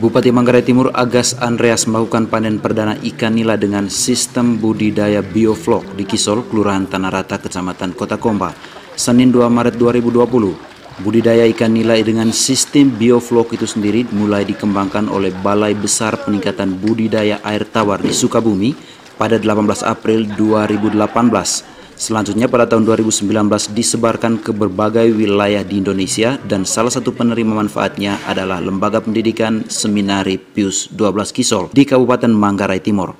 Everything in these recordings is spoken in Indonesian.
Bupati Manggarai Timur Agas Andreas melakukan panen perdana ikan nila dengan sistem budidaya bioflok di Kisol, Kelurahan Tanah Rata, Kecamatan Kota Komba, Senin 2 Maret 2020. Budidaya ikan nila dengan sistem bioflok itu sendiri mulai dikembangkan oleh Balai Besar Peningkatan Budidaya Air Tawar di Sukabumi pada 18 April 2018. Selanjutnya pada tahun 2019 disebarkan ke berbagai wilayah di Indonesia dan salah satu penerima manfaatnya adalah Lembaga Pendidikan Seminari Pius 12 Kisol di Kabupaten Manggarai Timur.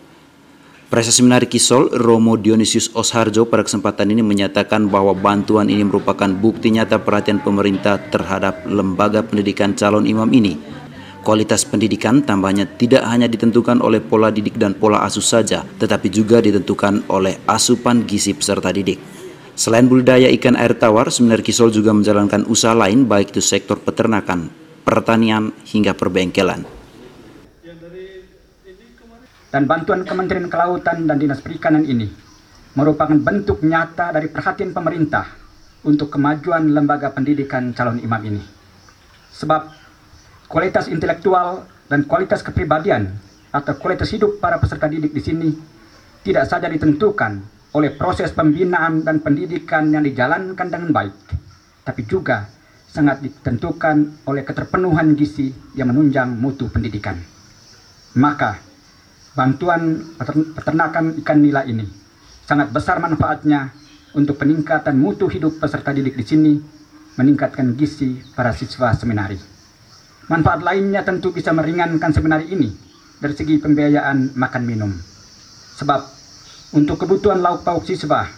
Presiden Seminari Kisol, Romo Dionysius Osharjo pada kesempatan ini menyatakan bahwa bantuan ini merupakan bukti nyata perhatian pemerintah terhadap lembaga pendidikan calon imam ini Kualitas pendidikan tambahnya tidak hanya ditentukan oleh pola didik dan pola asuh saja, tetapi juga ditentukan oleh asupan gizi peserta didik. Selain budidaya ikan air tawar, Seminar Kisol juga menjalankan usaha lain baik itu sektor peternakan, pertanian, hingga perbengkelan. Dan bantuan Kementerian Kelautan dan Dinas Perikanan ini merupakan bentuk nyata dari perhatian pemerintah untuk kemajuan lembaga pendidikan calon imam ini. Sebab kualitas intelektual dan kualitas kepribadian atau kualitas hidup para peserta didik di sini tidak saja ditentukan oleh proses pembinaan dan pendidikan yang dijalankan dengan baik, tapi juga sangat ditentukan oleh keterpenuhan gizi yang menunjang mutu pendidikan. Maka, bantuan peternakan ikan nila ini sangat besar manfaatnya untuk peningkatan mutu hidup peserta didik di sini, meningkatkan gizi para siswa seminari. Manfaat lainnya tentu bisa meringankan sebenarnya ini dari segi pembiayaan makan minum. Sebab untuk kebutuhan lauk pauk siswa,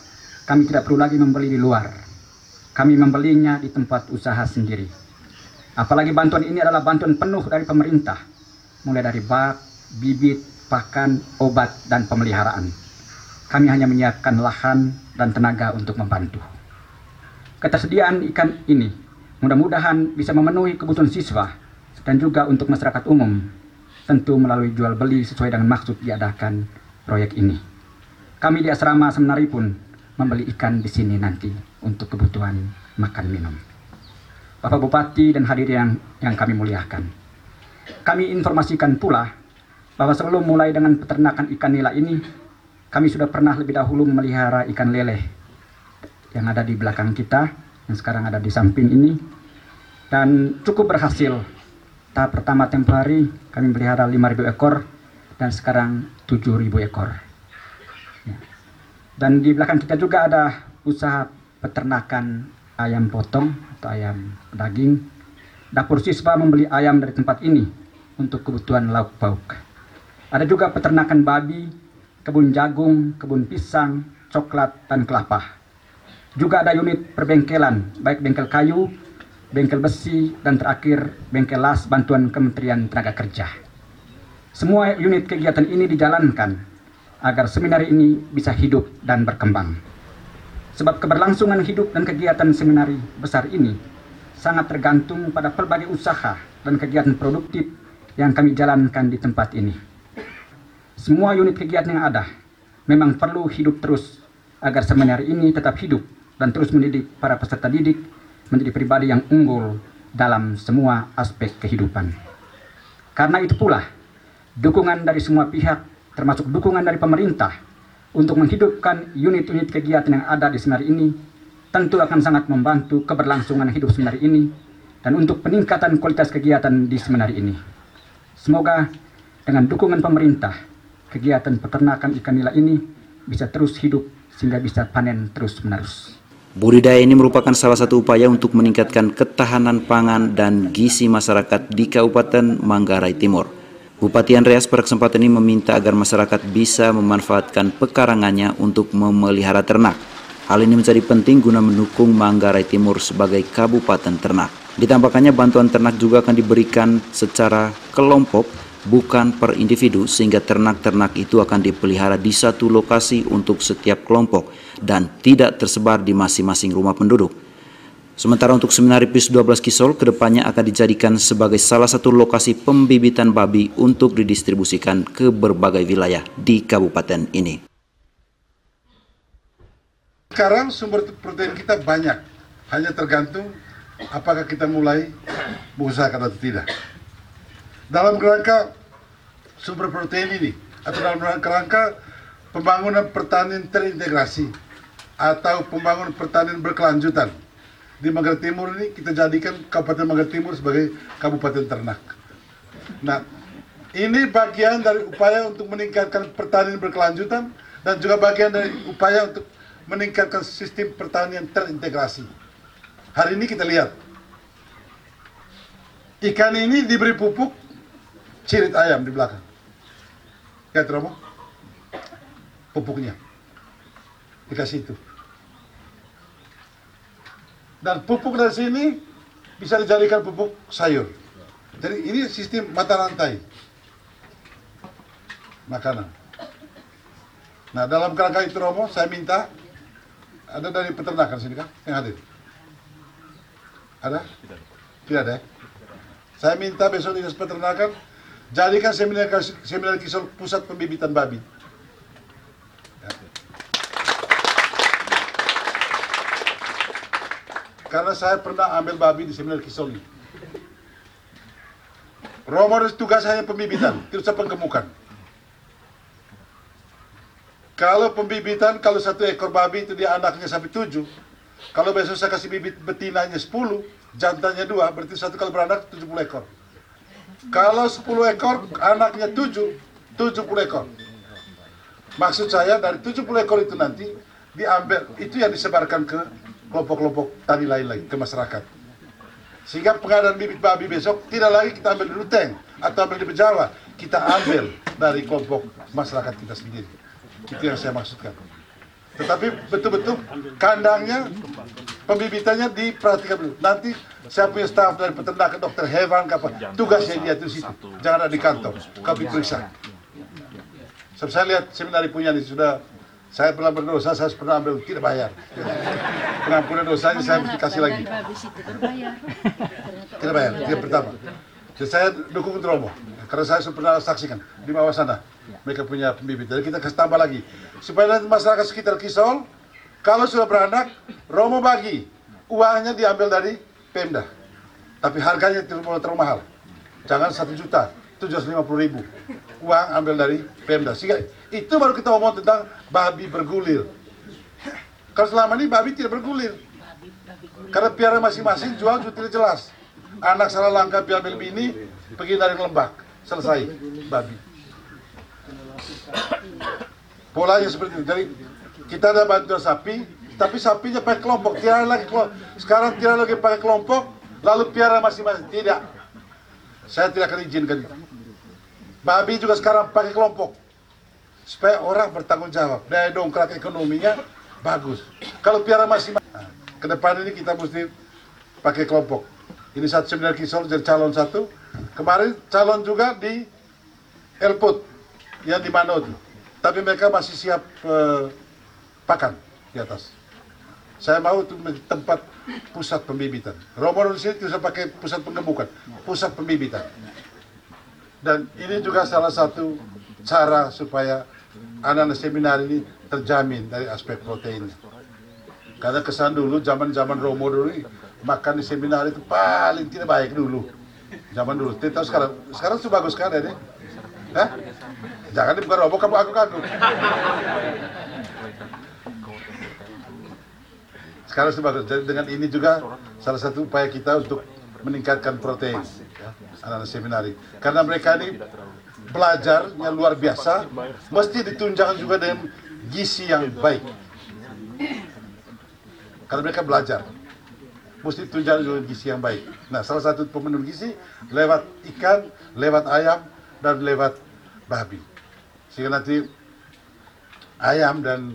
kami tidak perlu lagi membeli di luar. Kami membelinya di tempat usaha sendiri. Apalagi bantuan ini adalah bantuan penuh dari pemerintah, mulai dari bak, bibit, pakan, obat, dan pemeliharaan. Kami hanya menyiapkan lahan dan tenaga untuk membantu. Ketersediaan ikan ini mudah-mudahan bisa memenuhi kebutuhan siswa dan juga untuk masyarakat umum tentu melalui jual beli sesuai dengan maksud diadakan proyek ini. Kami di asrama seminari pun membeli ikan di sini nanti untuk kebutuhan makan minum. Bapak Bupati dan hadirin yang, yang kami muliakan. Kami informasikan pula bahwa sebelum mulai dengan peternakan ikan nila ini, kami sudah pernah lebih dahulu memelihara ikan lele yang ada di belakang kita, yang sekarang ada di samping ini, dan cukup berhasil tahap pertama tempoh hari kami pelihara 5.000 ekor dan sekarang 7.000 ekor. Ya. Dan di belakang kita juga ada usaha peternakan ayam potong atau ayam daging. Dapur siswa membeli ayam dari tempat ini untuk kebutuhan lauk pauk. Ada juga peternakan babi, kebun jagung, kebun pisang, coklat, dan kelapa. Juga ada unit perbengkelan, baik bengkel kayu bengkel besi, dan terakhir bengkel las bantuan Kementerian Tenaga Kerja. Semua unit kegiatan ini dijalankan agar seminar ini bisa hidup dan berkembang. Sebab keberlangsungan hidup dan kegiatan seminari besar ini sangat tergantung pada berbagai usaha dan kegiatan produktif yang kami jalankan di tempat ini. Semua unit kegiatan yang ada memang perlu hidup terus agar seminar ini tetap hidup dan terus mendidik para peserta didik menjadi pribadi yang unggul dalam semua aspek kehidupan. Karena itu pula, dukungan dari semua pihak, termasuk dukungan dari pemerintah, untuk menghidupkan unit-unit kegiatan yang ada di seminar ini, tentu akan sangat membantu keberlangsungan hidup seminar ini, dan untuk peningkatan kualitas kegiatan di seminar ini. Semoga dengan dukungan pemerintah, kegiatan peternakan ikan nila ini bisa terus hidup sehingga bisa panen terus-menerus. Budidaya ini merupakan salah satu upaya untuk meningkatkan ketahanan pangan dan gizi masyarakat di Kabupaten Manggarai Timur. Bupati Andreas pada kesempatan ini meminta agar masyarakat bisa memanfaatkan pekarangannya untuk memelihara ternak. Hal ini menjadi penting guna mendukung Manggarai Timur sebagai kabupaten ternak. Ditambahkannya bantuan ternak juga akan diberikan secara kelompok bukan per individu sehingga ternak-ternak itu akan dipelihara di satu lokasi untuk setiap kelompok dan tidak tersebar di masing-masing rumah penduduk. Sementara untuk Seminari PIS 12 Kisol ke depannya akan dijadikan sebagai salah satu lokasi pembibitan babi untuk didistribusikan ke berbagai wilayah di kabupaten ini. Sekarang sumber protein kita banyak, hanya tergantung apakah kita mulai mengusahakan atau tidak. Dalam kerangka sumber protein ini atau dalam kerangka pembangunan pertanian terintegrasi atau pembangunan pertanian berkelanjutan di Manggarai Timur ini kita jadikan Kabupaten Manggarai Timur sebagai kabupaten ternak. Nah, ini bagian dari upaya untuk meningkatkan pertanian berkelanjutan dan juga bagian dari upaya untuk meningkatkan sistem pertanian terintegrasi. Hari ini kita lihat ikan ini diberi pupuk cirit ayam di belakang. Lihat Romo, pupuknya dikasih itu. Dan pupuk dari sini bisa dijadikan pupuk sayur. Jadi ini sistem mata rantai makanan. Nah dalam kerangka itu Romo, saya minta ada dari peternakan sini kan yang hadir? Ada? Tidak ada. Ya? Saya minta besok dinas peternakan jadikan seminar seminar kisah pusat pembibitan babi. Karena saya pernah ambil babi di seminar Kisoli. Romo tugas hanya pembibitan, tidak usah penggemukan. Kalau pembibitan, kalau satu ekor babi itu dia anaknya sampai tujuh. Kalau besok saya kasih bibit betinanya sepuluh, jantannya dua, berarti satu kali beranak tujuh puluh ekor. Kalau sepuluh ekor, anaknya tujuh, tujuh puluh ekor. Maksud saya dari tujuh puluh ekor itu nanti diambil, itu yang disebarkan ke kelompok-kelompok tani lain lagi ke masyarakat. Sehingga pengadaan bibit babi besok tidak lagi kita ambil di Ruteng atau ambil di Bejawa, kita ambil dari kelompok masyarakat kita sendiri. Itu yang saya maksudkan. Tetapi betul-betul kandangnya, pembibitannya diperhatikan dulu. Nanti saya punya staf dari peternak, dokter hewan, apa, tugasnya dia di situ. Jangan ada di kantor, kami periksa. Sebab saya lihat seminari punya ini sudah saya pernah berdosa, saya pernah ambil tidak bayar. Pengampunan dosanya saya mesti kasih lagi. Tidak bayar, tidak pertama. Jadi saya dukung Romo, karena saya sudah pernah saksikan di bawah sana. Mereka punya pembibit, jadi kita kasih tambah lagi. Supaya nanti masyarakat sekitar Kisol, kalau sudah beranak, Romo bagi. Uangnya diambil dari Pemda. Tapi harganya tidak boleh terlalu mahal. Jangan satu juta, 750 ribu. Uang ambil dari Pemda. Sehingga itu baru kita ngomong tentang babi bergulir. Kalau selama ini babi tidak bergulir. Karena piara masing-masing jual juga tidak jelas. Anak salah langkah diambil bini, pergi dari lembak. Selesai, babi. Polanya seperti itu. Jadi kita ada bantuan sapi, tapi sapinya pakai kelompok. Tidak lagi kelompok. Sekarang tidak lagi pakai kelompok, lalu piara masing-masing. Tidak. Saya tidak akan izinkan. Babi juga sekarang pakai kelompok supaya orang bertanggung jawab daya dongkrak ekonominya bagus kalau piara masih nah, ke ini kita mesti pakai kelompok ini satu seminar kisol jadi calon satu kemarin calon juga di Elput yang di Manot tapi mereka masih siap eh, pakan di atas saya mau itu tempat pusat pembibitan Romo di sini bisa pakai pusat penggemukan pusat pembibitan dan ini juga salah satu cara supaya anak-anak seminar ini terjamin dari aspek protein. Karena kesan dulu zaman-zaman Romo dulu makan di seminar itu paling tidak baik dulu. Zaman dulu. Tahu sekarang. Sekarang sudah bagus kan ini. Hah? Jangan bukan Romo kamu aku kaku. Sekarang sudah bagus. Jadi dengan ini juga salah satu upaya kita untuk meningkatkan protein anak-anak seminari. Karena mereka ini belajarnya luar biasa, mesti ditunjukkan juga dengan gizi yang baik. Karena mereka belajar, mesti ditunjukkan juga gizi yang baik. Nah, salah satu pemenuh gizi lewat ikan, lewat ayam, dan lewat babi. Sehingga nanti ayam dan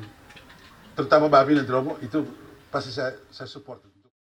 terutama babi dan romo itu pasti saya, saya support.